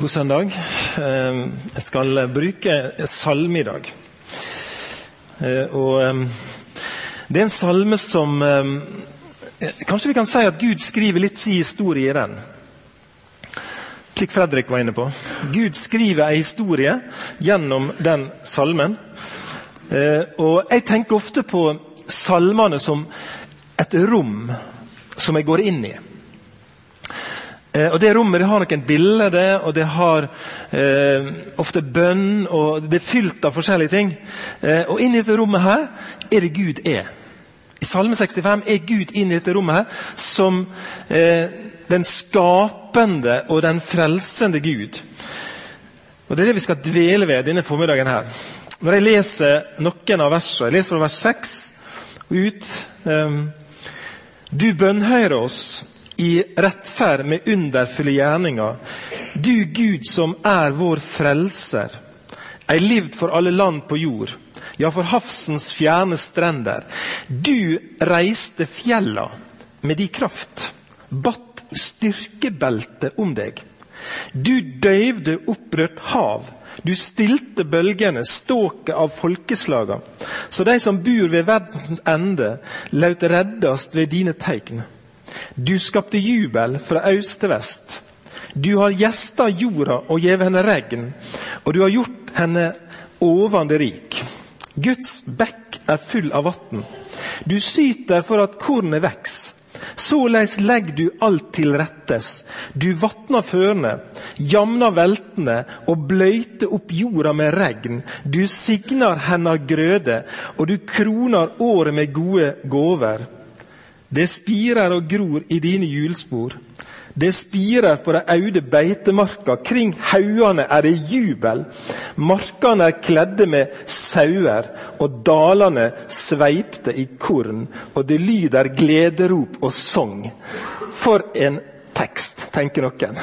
God søndag. Eh, jeg skal bruke salme i dag. Eh, og eh, Det er en salme som Kanskje vi kan si at Gud skriver litt sin historie i den. Slik Fredrik var inne på. Gud skriver en historie gjennom den salmen. Og Jeg tenker ofte på salmene som et rom som jeg går inn i. Eh, og Det rommet det har noen bilder, og det har eh, ofte bønn, og det er fylt av forskjellige ting. Eh, og inni dette rommet her er det Gud er. I Salme 65 er Gud inni dette rommet her som eh, den skapende og den frelsende Gud. Og Det er det vi skal dvele ved denne formiddagen her. Når jeg leser noen av versene, jeg leser fra vers 6 ut eh, Du bønnhører oss i rettferd med underfulle gjerninger. Du Gud som er vår frelser, ei livd for alle land på jord, ja, for havsens fjerne strender. Du reiste fjella med di kraft, batt styrkebelte om deg. Du døyvde opprørt hav, du stilte bølgene, ståket av folkeslaga, så de som bor ved verdens ende, laut reddast ved dine tegn. Du skapte jubel fra øst til vest. Du har gjesta jorda og gjeve henne regn, og du har gjort henne ovande rik. Guds bekk er full av vann. Du syter for at kornet veks. Såleis legg du alt til rettes. Du vatner førende, jamner veltene og bløyter opp jorda med regn. Du signer hennar grøde, og du kroner året med gode gåver. Det spirer og gror i dine hjulspor. Det spirer på de aude beitemarka. Kring haugene er det jubel. Markene er kledde med sauer, og dalene sveipte i korn. Og det lyder glederop og sang. For en tekst, tenker noen.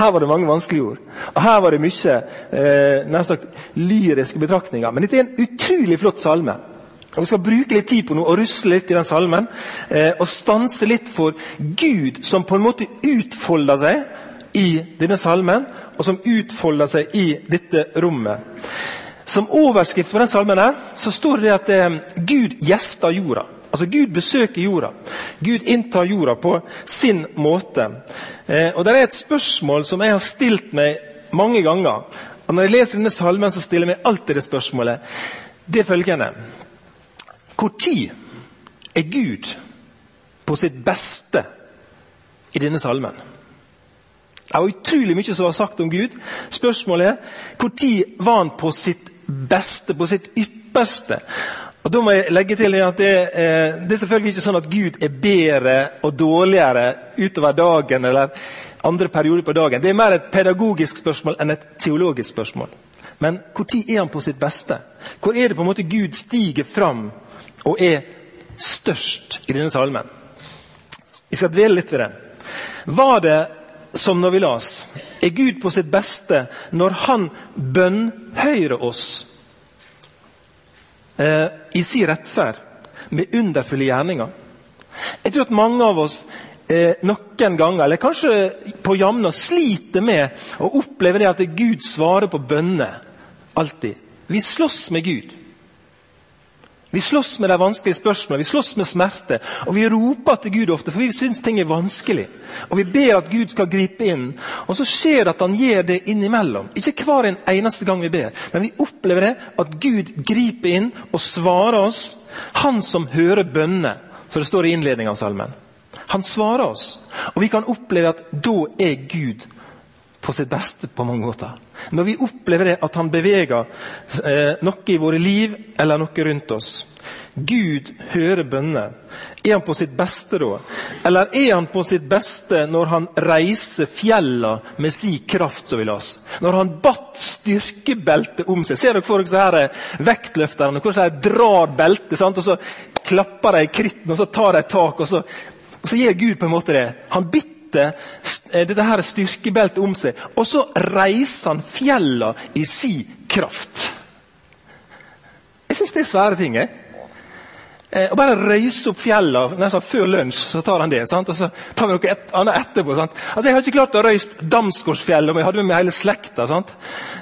Her var det mange vanskelige ord. Og her var det mye eh, lyriske betraktninger. Men dette er en utrolig flott salme. Og Vi skal bruke litt tid på noe, og rusle litt i den salmen. Eh, og stanse litt for Gud, som på en måte utfolder seg i denne salmen, og som utfolder seg i dette rommet. Som overskrift på den salmen her, så står det at eh, Gud gjester jorda. Altså Gud besøker jorda. Gud inntar jorda på sin måte. Eh, og Det er et spørsmål som jeg har stilt meg mange ganger. Og Når jeg leser denne salmen, så stiller jeg meg alltid det spørsmålet. Det er følgende når er Gud på sitt beste i denne salmen? Det er utrolig mye som var sagt om Gud. Spørsmålet er når var han på sitt beste, på sitt ypperste? Og Da må jeg legge til at det, eh, det er selvfølgelig ikke sånn at Gud er bedre og dårligere utover dagen eller andre perioder på dagen. Det er mer et pedagogisk spørsmål enn et teologisk spørsmål. Men når er han på sitt beste? Hvor er det på en måte Gud stiger fram og er størst i denne salmen. Vi skal dvele litt ved det. Var det som når vi las, er Gud på sitt beste når han bønnhøyrer oss eh, i sin rettferd med underfulle gjerninger? Jeg tror at mange av oss eh, noen ganger, eller kanskje på jamna, sliter med å oppleve det at Gud svarer på bønner. Alltid. Vi slåss med Gud. Vi slåss med de vanskelige spørsmålene, vi slåss med smerte. Og vi roper til Gud ofte, for vi syns ting er vanskelig. Og vi ber at Gud skal gripe inn. Og så skjer det at han gjør det innimellom. Ikke hver en eneste gang vi ber, men vi opplever det at Gud griper inn og svarer oss. Han som hører bønner, som det står i innledningen av salmen. Han svarer oss. Og vi kan oppleve at da er Gud på sitt beste på mange måter. Når vi opplever det at han beveger eh, noe i våre liv eller noe rundt oss. Gud hører bønner. Er han på sitt beste da? Eller er han på sitt beste når han reiser fjella med si kraft, som vi oss? Når han batt styrkebeltet om seg. Ser dere for dere vektløfterne hvordan de drar beltet, og så klapper de i kritten, og så tar de tak, og så, og så gir Gud på en måte det. Han bitter dette, eh, dette her styrkebeltet om seg. Og så reiser han fjella i si kraft. Jeg syns det er svære ting. Jeg. Eh, og bare røyse opp fjella nesten før lunsj, så tar han det. Sant? Og så tar vi noe et, annet etterpå. Sant? Altså, Jeg har ikke klart å røyse Damsgårdsfjellet om jeg hadde med meg hele slekta. Sant?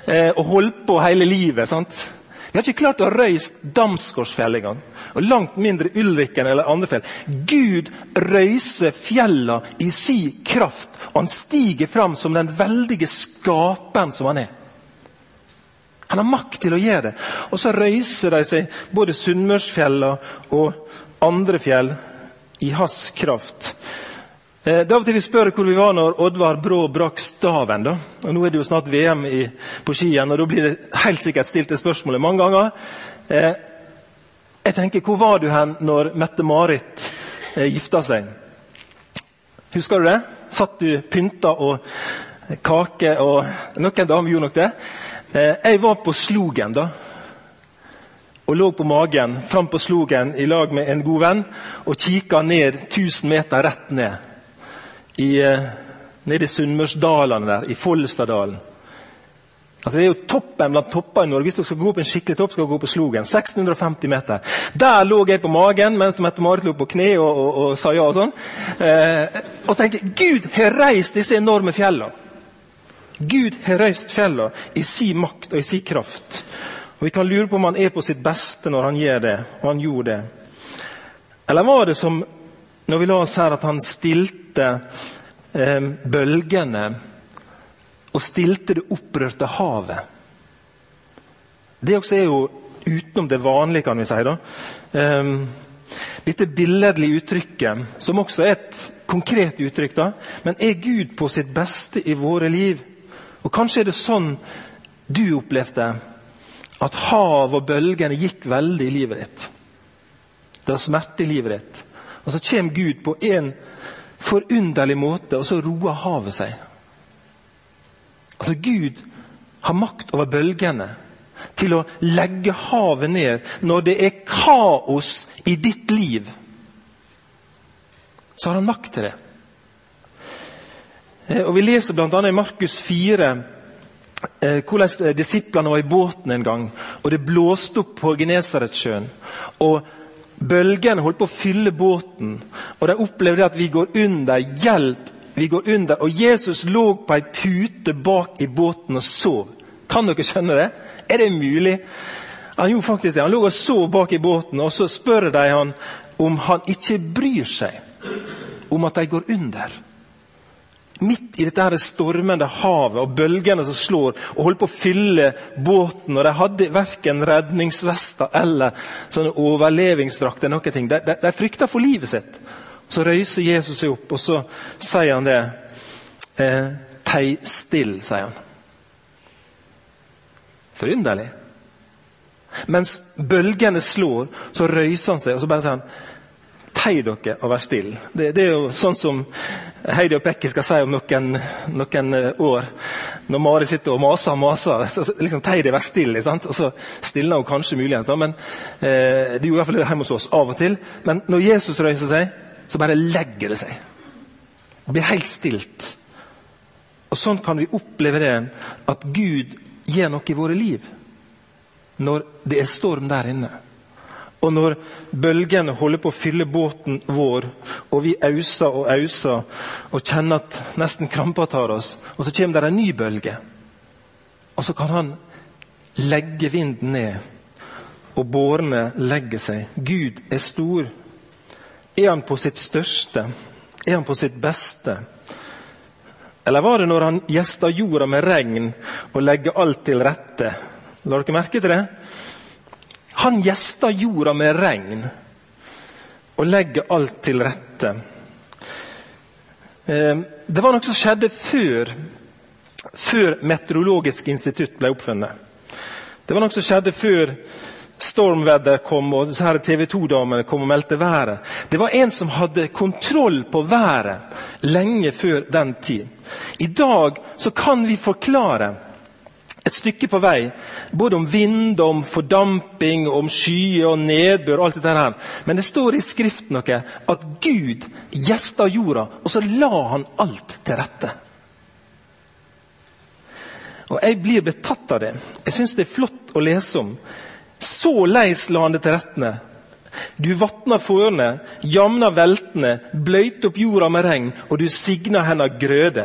Eh, og holdt på hele livet. Sant? Jeg har ikke klart å røyse Damsgårdsfjell engang. Og langt mindre Ulrikken eller andre fjell. Gud røyser fjella i si kraft, og han stiger fram som den veldige skaperen som han er. Han har makt til å gjøre det. Og så røyser de seg, både Sunnmørsfjella og andre fjell, i hans kraft. Eh, det og til vi spør hvor vi var når Oddvar Brå brakk staven. da. Og Nå er det jo snart VM i, på skien, og da blir det helt sikkert stilt det spørsmålet mange ganger. Eh, jeg tenker, Hvor var du hen når Mette-Marit eh, gifta seg? Husker du det? Satt du pynta og kake og Noen damer gjorde nok det. Eh, jeg var på Slogen da. Og lå på magen fram på Slogen i lag med en god venn og kikka ned 1000 meter rett ned. I, eh, nede i Sunnmørsdalene der, i Follestadalen. Altså Det er jo toppen blant topper i Norge. Hvis du skal gå opp en skikkelig topp, skal du gå på Slogen. 1650 meter. Der lå jeg på magen mens Mette-Marit lå på kne og, og, og, sa ja og sånn. Eh, og tenker Gud har reist disse enorme fjellene. Gud har reist fjellene i sin makt og i sin kraft. Og Vi kan lure på om han er på sitt beste når han gjør det, og han gjorde det. Eller var det som når vi la oss her, at han stilte eh, bølgene og stilte det opprørte havet? Det også er jo utenom det vanlige, kan vi si. da. Eh, dette billedlige uttrykket, som også er et konkret uttrykk, da, men er Gud på sitt beste i våre liv? Og Kanskje er det sånn du opplevde at hav og bølgene gikk veldig i livet ditt. Det var smerte i livet ditt. Og så kommer Gud på en forunderlig måte, og så roer havet seg. Altså Gud har makt over bølgene til å legge havet ned når det er kaos i ditt liv. Så har han makt til det. Eh, og Vi leser bl.a. i Markus 4 eh, hvordan eh, disiplene var i båten en gang, og det blåste opp på Genesaretsjøen. Og bølgene holdt på å fylle båten, og de opplevde at vi går under. Hjelp! Vi går under. Og Jesus lå på ei pute bak i båten og sov. Kan dere skjønne det? Er det mulig? Han gjorde faktisk det. Han lå og sov bak i båten, og så spør de han om han ikke bryr seg om at de går under midt i dette her stormende havet og bølgene som slår, og holdt på å fylle båten. og De hadde verken redningsvester eller sånne overlevingsdrakter. noen ting. De, de, de frykta for livet sitt. Så røyser Jesus seg opp, og så sier han det. Eh, Tei still, sier han. Forunderlig. Mens bølgene slår, så røyser han seg, og så bare sier han Tei dere og vær stille. Det, det, er jo sånn som Heidi og Pekki skal si om noen, noen eh, år. Når Mari sitter og maser og maser, så liksom tei deg, vær stille. Sant? Og så stilner hun kanskje muligens, da, men eh, det gjorde i hvert fall hjemme hos oss av og til. Men når Jesus røyser seg, så bare legger det seg. Det blir helt stilt. Og Sånn kan vi oppleve det, at Gud gjør noe i våre liv. Når det er storm der inne. Og når bølgene holder på å fylle båten vår, og vi auser og auser og kjenner at nesten krampa tar oss, og så kommer det en ny bølge, og så kan han legge vinden ned, og bårene legger seg. Gud er stor. Er han på sitt største? Er han på sitt beste? Eller var det når han gjesta jorda med regn og legger alt til rette? La dere merke til det? Han gjester jorda med regn og legger alt til rette. Eh, det var noe som skjedde før, før Meteorologisk institutt ble oppfunnet. Det var noe som skjedde før stormvedder kom og TV 2-damene kom og meldte været. Det var en som hadde kontroll på været lenge før den tid. I dag så kan vi forklare et stykke på vei. Både om vind, om fordamping, om skyer og nedbør. alt dette her. Men det står i Skriften noe at Gud gjesta jorda, og så la han alt til rette. Og Jeg blir betatt av det. Jeg syns det er flott å lese om. Så leis la han det til rette. Du vatna fårene, jamner veltene, bløyte opp jorda med regn, og du signer henne grøde.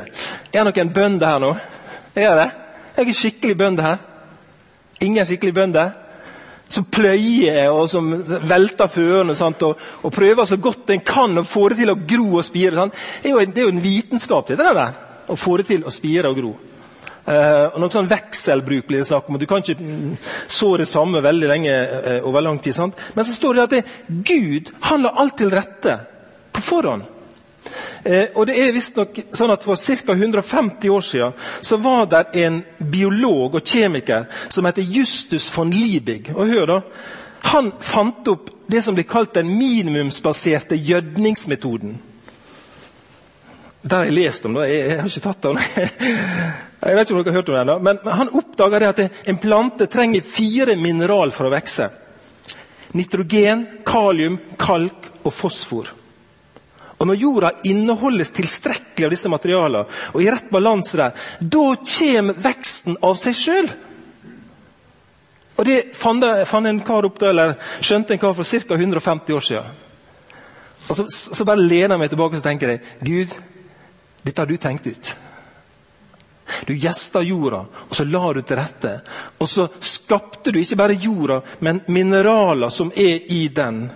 Er det noen bønder her nå? Er det? Er det skikkelig bønder her? Ingen skikkelig bønder? Som pløyer og som velter føene og, og, prøver så godt en kan å få det til å gro og spire. Det, er jo, det er jo en vitenskap, det der, å få det til å spire og gro. Uh, og noe sånn Vekselbruk blir det snakk om. Du kan ikke så det samme veldig lenge uh, over lang tid. Sant? Men så står det at det, Gud han la alt til rette på forhånd. Uh, og det er visstnok sånn at For ca. 150 år siden så var det en biolog og kjemiker som heter Justus von Liebig. Og hør da, Han fant opp det som blir kalt den minimumsbaserte gjødningsmetoden. Det har jeg lest om, da. Jeg, jeg har ikke tatt det. Jeg vet ikke om dere har hørt om det da. men han oppdaga at en plante trenger fire mineral for å vokse. Nitrogen, kalium, kalk og fosfor. Og Når jorda inneholdes tilstrekkelig av disse materialene, og i rett balanse der, da kommer veksten av seg sjøl. Og Det fant, en kar opp da, eller skjønte en kar for ca. 150 år siden. Og så, så bare lener jeg meg tilbake og tenker jeg, Gud, dette har du tenkt ut. Du gjesta jorda, og så la du til rette. Og så skapte du ikke bare jorda, men mineraler som er i den.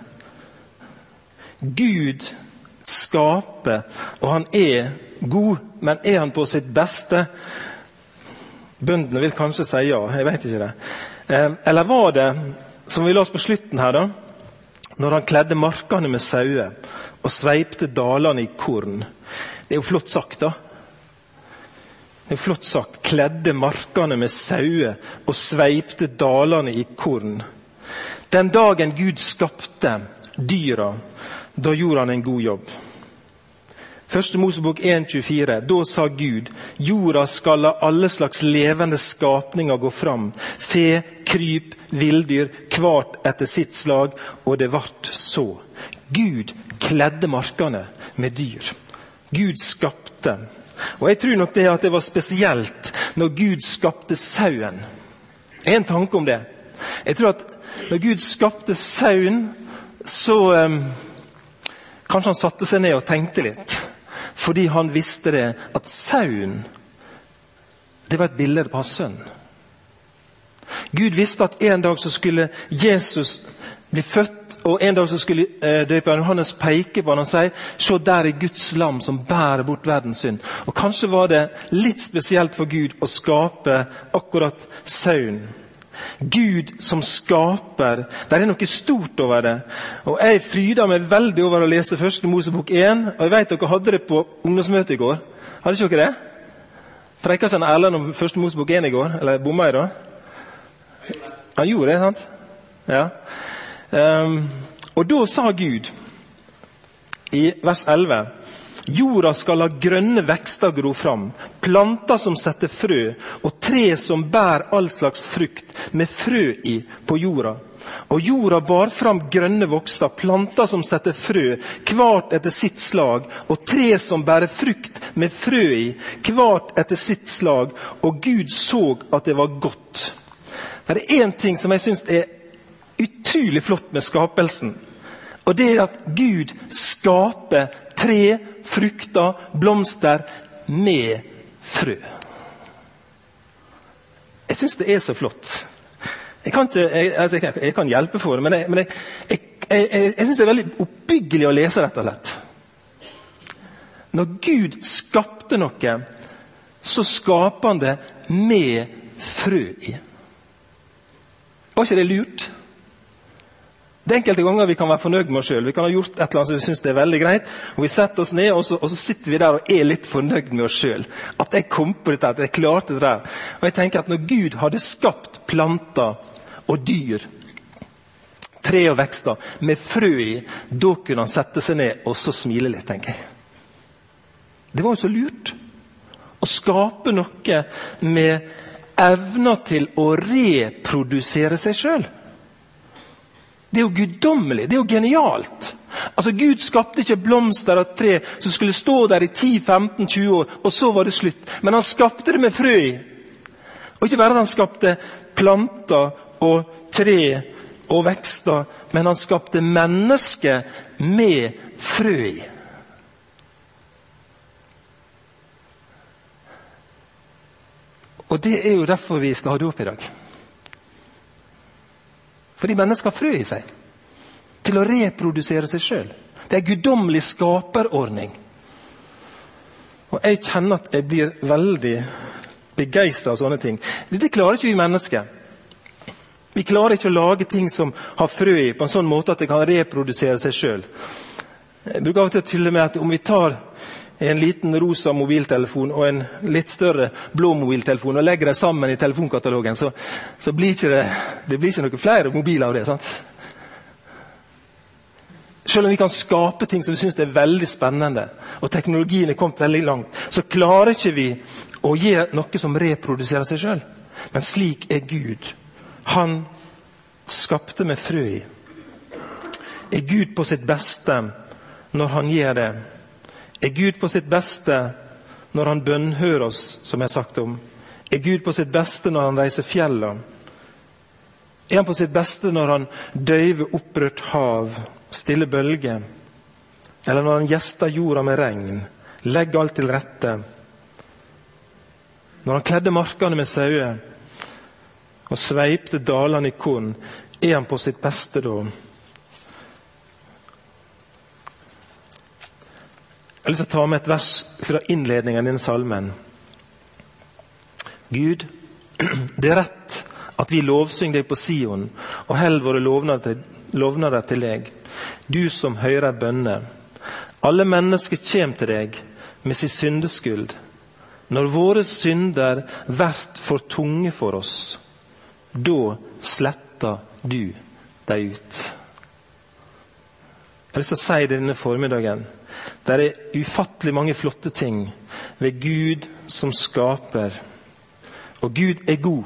Gud skaper, og han er god, men er han på sitt beste? Bøndene vil kanskje si ja, jeg vet ikke det. Eh, eller var det, som vi la oss på slutten her, da, når han kledde markene med sauer og sveipte dalene i korn? Det er jo flott sagt, da. Det er flott sagt. Kledde markene med sauer og sveipte dalene i korn. Den dagen Gud skapte dyra, da gjorde han en god jobb. Første Mosebok 1,24. Da sa Gud, jorda skal la alle slags levende skapninger gå fram. Fe, kryp, villdyr, hvert etter sitt slag. Og det vart så. Gud kledde markene med dyr. Gud skapte. Og Jeg tror nok det at det var spesielt når Gud skapte sauen. En tanke om det. Jeg tror at når Gud skapte sauen, så um, Kanskje han satte seg ned og tenkte litt. Fordi han visste det at sauen det var et bilde på hans sønn. Gud visste at en dag så skulle Jesus bli født, og en dag så skulle eh, døperen Johannes peke på han og si Se, der er Guds lam som bærer bort verdens synd. Og Kanskje var det litt spesielt for Gud å skape akkurat sauen. Gud som skaper. Det er noe stort over det. Og Jeg fryda meg veldig over å lese første Mosebok 1. Og jeg vet dere hadde det på ungdomsmøtet i går. Hadde ikke dere det? Preika Svein Erlend om første Mosebok 1 i går? Eller bomma jeg da? Han gjorde det, sant? Ja. Um, og da sa Gud i vers 11 Jorda skal la grønne vekster gro fram, planter som setter frø, og tre som bærer all slags frukt med frø i på jorda. Og jorda bar fram grønne vokster, planter som setter frø, hvert etter sitt slag, og tre som bærer frukt med frø i, hvert etter sitt slag. Og Gud så at det var godt. Det er én ting som jeg syns er utrolig flott med skapelsen. Og det er at Gud skaper tre, frukter, blomster med frø. Jeg syns det er så flott. Jeg kan, ikke, jeg, altså jeg, jeg kan hjelpe for det, men jeg, men syns det er veldig oppbyggelig å lese, rett og slett. Når Gud skapte noe, så skaper han det med frø i. Var ikke det lurt? Det er enkelte ganger vi kan være fornøyd med oss sjøl. Vi kan ha gjort et eller annet som vi syns er veldig greit. og Vi setter oss ned og så, og så sitter vi der og er litt fornøyd med oss sjøl. At jeg kom på dette, at jeg klarte det der. Og jeg tenker at Når Gud hadde skapt planter og dyr, tre og vekster, med frø i, da kunne han sette seg ned og så smile litt, tenker jeg. Det var jo så lurt. Å skape noe med evner til å reprodusere seg sjøl. Det er jo guddommelig, det er jo genialt. Altså, Gud skapte ikke blomster av tre som skulle stå der i 10-15-20 år, og så var det slutt. Men han skapte det med frø i. Og ikke bare at han skapte planter og tre og vekster, men han skapte mennesket med frø i. Og Det er jo derfor vi skal ha dåp i dag. Fordi mennesker har frø i seg. Til å reprodusere seg sjøl. Det er en guddommelig skaperordning. Og jeg kjenner at jeg blir veldig begeistra av sånne ting. Dette klarer ikke vi mennesker. Vi klarer ikke å lage ting som har frø i, på en sånn måte at det kan reprodusere seg sjøl. Jeg bruker av og til å tulle med at om vi tar en liten rosa mobiltelefon og en litt større blå mobiltelefon og legger dem sammen i telefonkatalogen, så, så blir ikke det, det blir ikke noen flere mobiler av det. sant? Selv om vi kan skape ting som vi syns er veldig spennende, og teknologien er kommet veldig langt, så klarer ikke vi å gi noe som reproduserer seg sjøl. Men slik er Gud. Han skapte med frø i. Er Gud på sitt beste når han gjør det? Er Gud på sitt beste når han bønnhører oss, som jeg har sagt om? Er Gud på sitt beste når han reiser fjellene? Er han på sitt beste når han døyver opprørt hav, stiller bølger? Eller når han gjester jorda med regn, legger alt til rette? Når han kledde markene med sauer og sveipte dalene i korn, er han på sitt beste da? Jeg har lyst til å ta med et vers fra innledningen i denne salmen. Gud, det er rett at vi lovsynger deg på Sion og holder våre lovnader, lovnader til deg, du som hører bønner. Alle mennesker kommer til deg med sin syndeskyld. Når våre synder vert for tunge for oss, da sletter du dem ut. Jeg har lyst til å si det denne formiddagen. Det er ufattelig mange flotte ting ved Gud som skaper. Og Gud er god.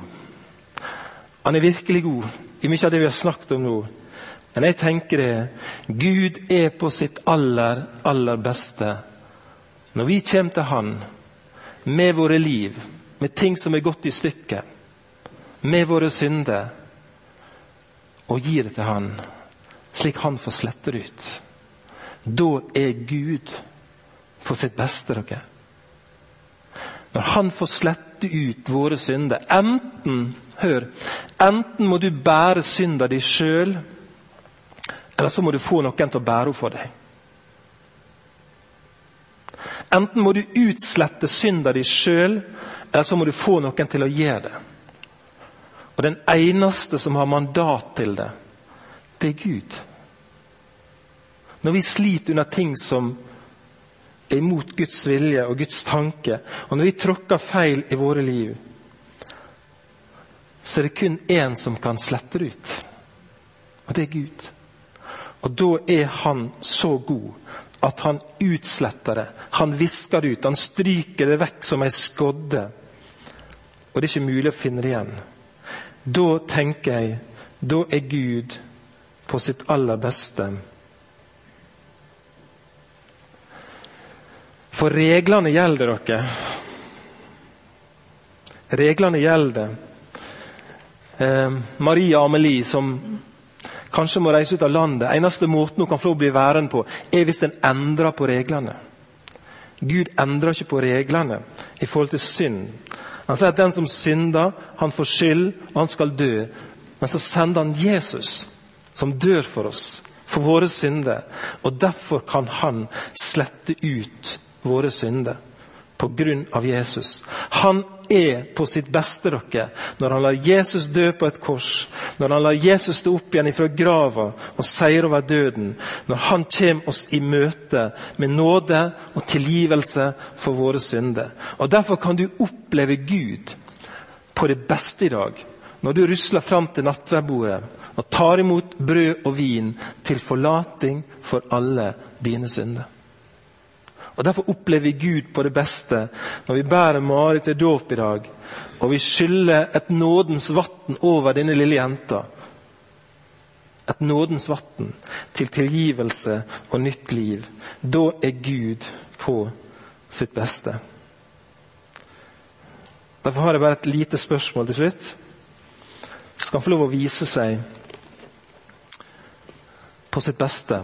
Han er virkelig god i mye av det vi har snakket om nå. Men jeg tenker det Gud er på sitt aller, aller beste når vi kommer til Han med våre liv, med ting som er gått i stykker, med våre synder, og gir det til Han, slik Han får slette det ut. Da er Gud på sitt beste, dere. Når Han får slette ut våre synder Enten hør, enten må du bære synda di sjøl, eller så må du få noen til å bære henne for deg. Enten må du utslette synda di sjøl, eller så må du få noen til å gjøre det. Og den eneste som har mandat til det, det er Gud. Når vi sliter under ting som er imot Guds vilje og Guds tanke, og når vi tråkker feil i våre liv, så er det kun én som kan slette det ut. Og det er Gud. Og da er Han så god at han utsletter det. Han visker det ut. Han stryker det vekk som ei skodde. Og det er ikke mulig å finne det igjen. Da tenker jeg da er Gud på sitt aller beste. For reglene gjelder dere. Reglene gjelder. Eh, Maria Amelie, som kanskje må reise ut av landet Eneste måten hun kan få bli værende på, er hvis en endrer på reglene. Gud endrer ikke på reglene i forhold til synd. Han sier at den som synder, han får skyld, og han skal dø. Men så sender han Jesus, som dør for oss, for våre synder. Og derfor kan han slette ut våre synder på grunn av Jesus. Han er på sitt beste dere, når han lar Jesus dø på et kors, når han lar Jesus stå opp igjen fra grava og seire over døden, når han kommer oss i møte med nåde og tilgivelse for våre synder. Og Derfor kan du oppleve Gud på det beste i dag, når du rusler fram til nattverdbordet og tar imot brød og vin til forlating for alle dine synder. Og Derfor opplever vi Gud på det beste når vi bærer Marit til dåp i dag, og vi skyller et nådens vann over denne lille jenta. Et nådens vann til tilgivelse og nytt liv. Da er Gud på sitt beste. Derfor har jeg bare et lite spørsmål til slutt. Skal han få lov å vise seg på sitt beste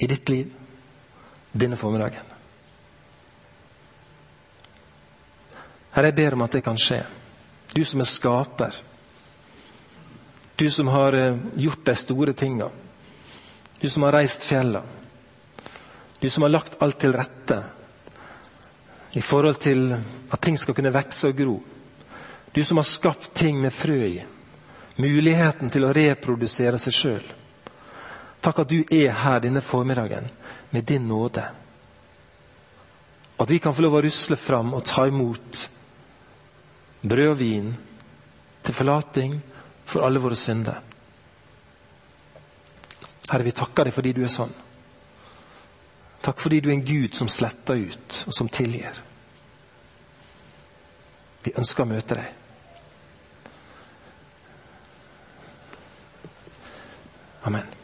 i ditt liv denne formiddagen. Herre, jeg ber om at det kan skje. Du som er skaper. Du som har eh, gjort de store tinga. Du som har reist fjella. Du som har lagt alt til rette i forhold til at ting skal kunne vokse og gro. Du som har skapt ting med frø i. Muligheten til å reprodusere seg sjøl. Takk at du er her denne formiddagen med din nåde. At vi kan få lov å rusle fram og ta imot brød og vin til forlating for alle våre synder. Herre, vi takker deg fordi du er sånn. Takk fordi du er en Gud som sletter ut, og som tilgir. Vi ønsker å møte deg. Amen.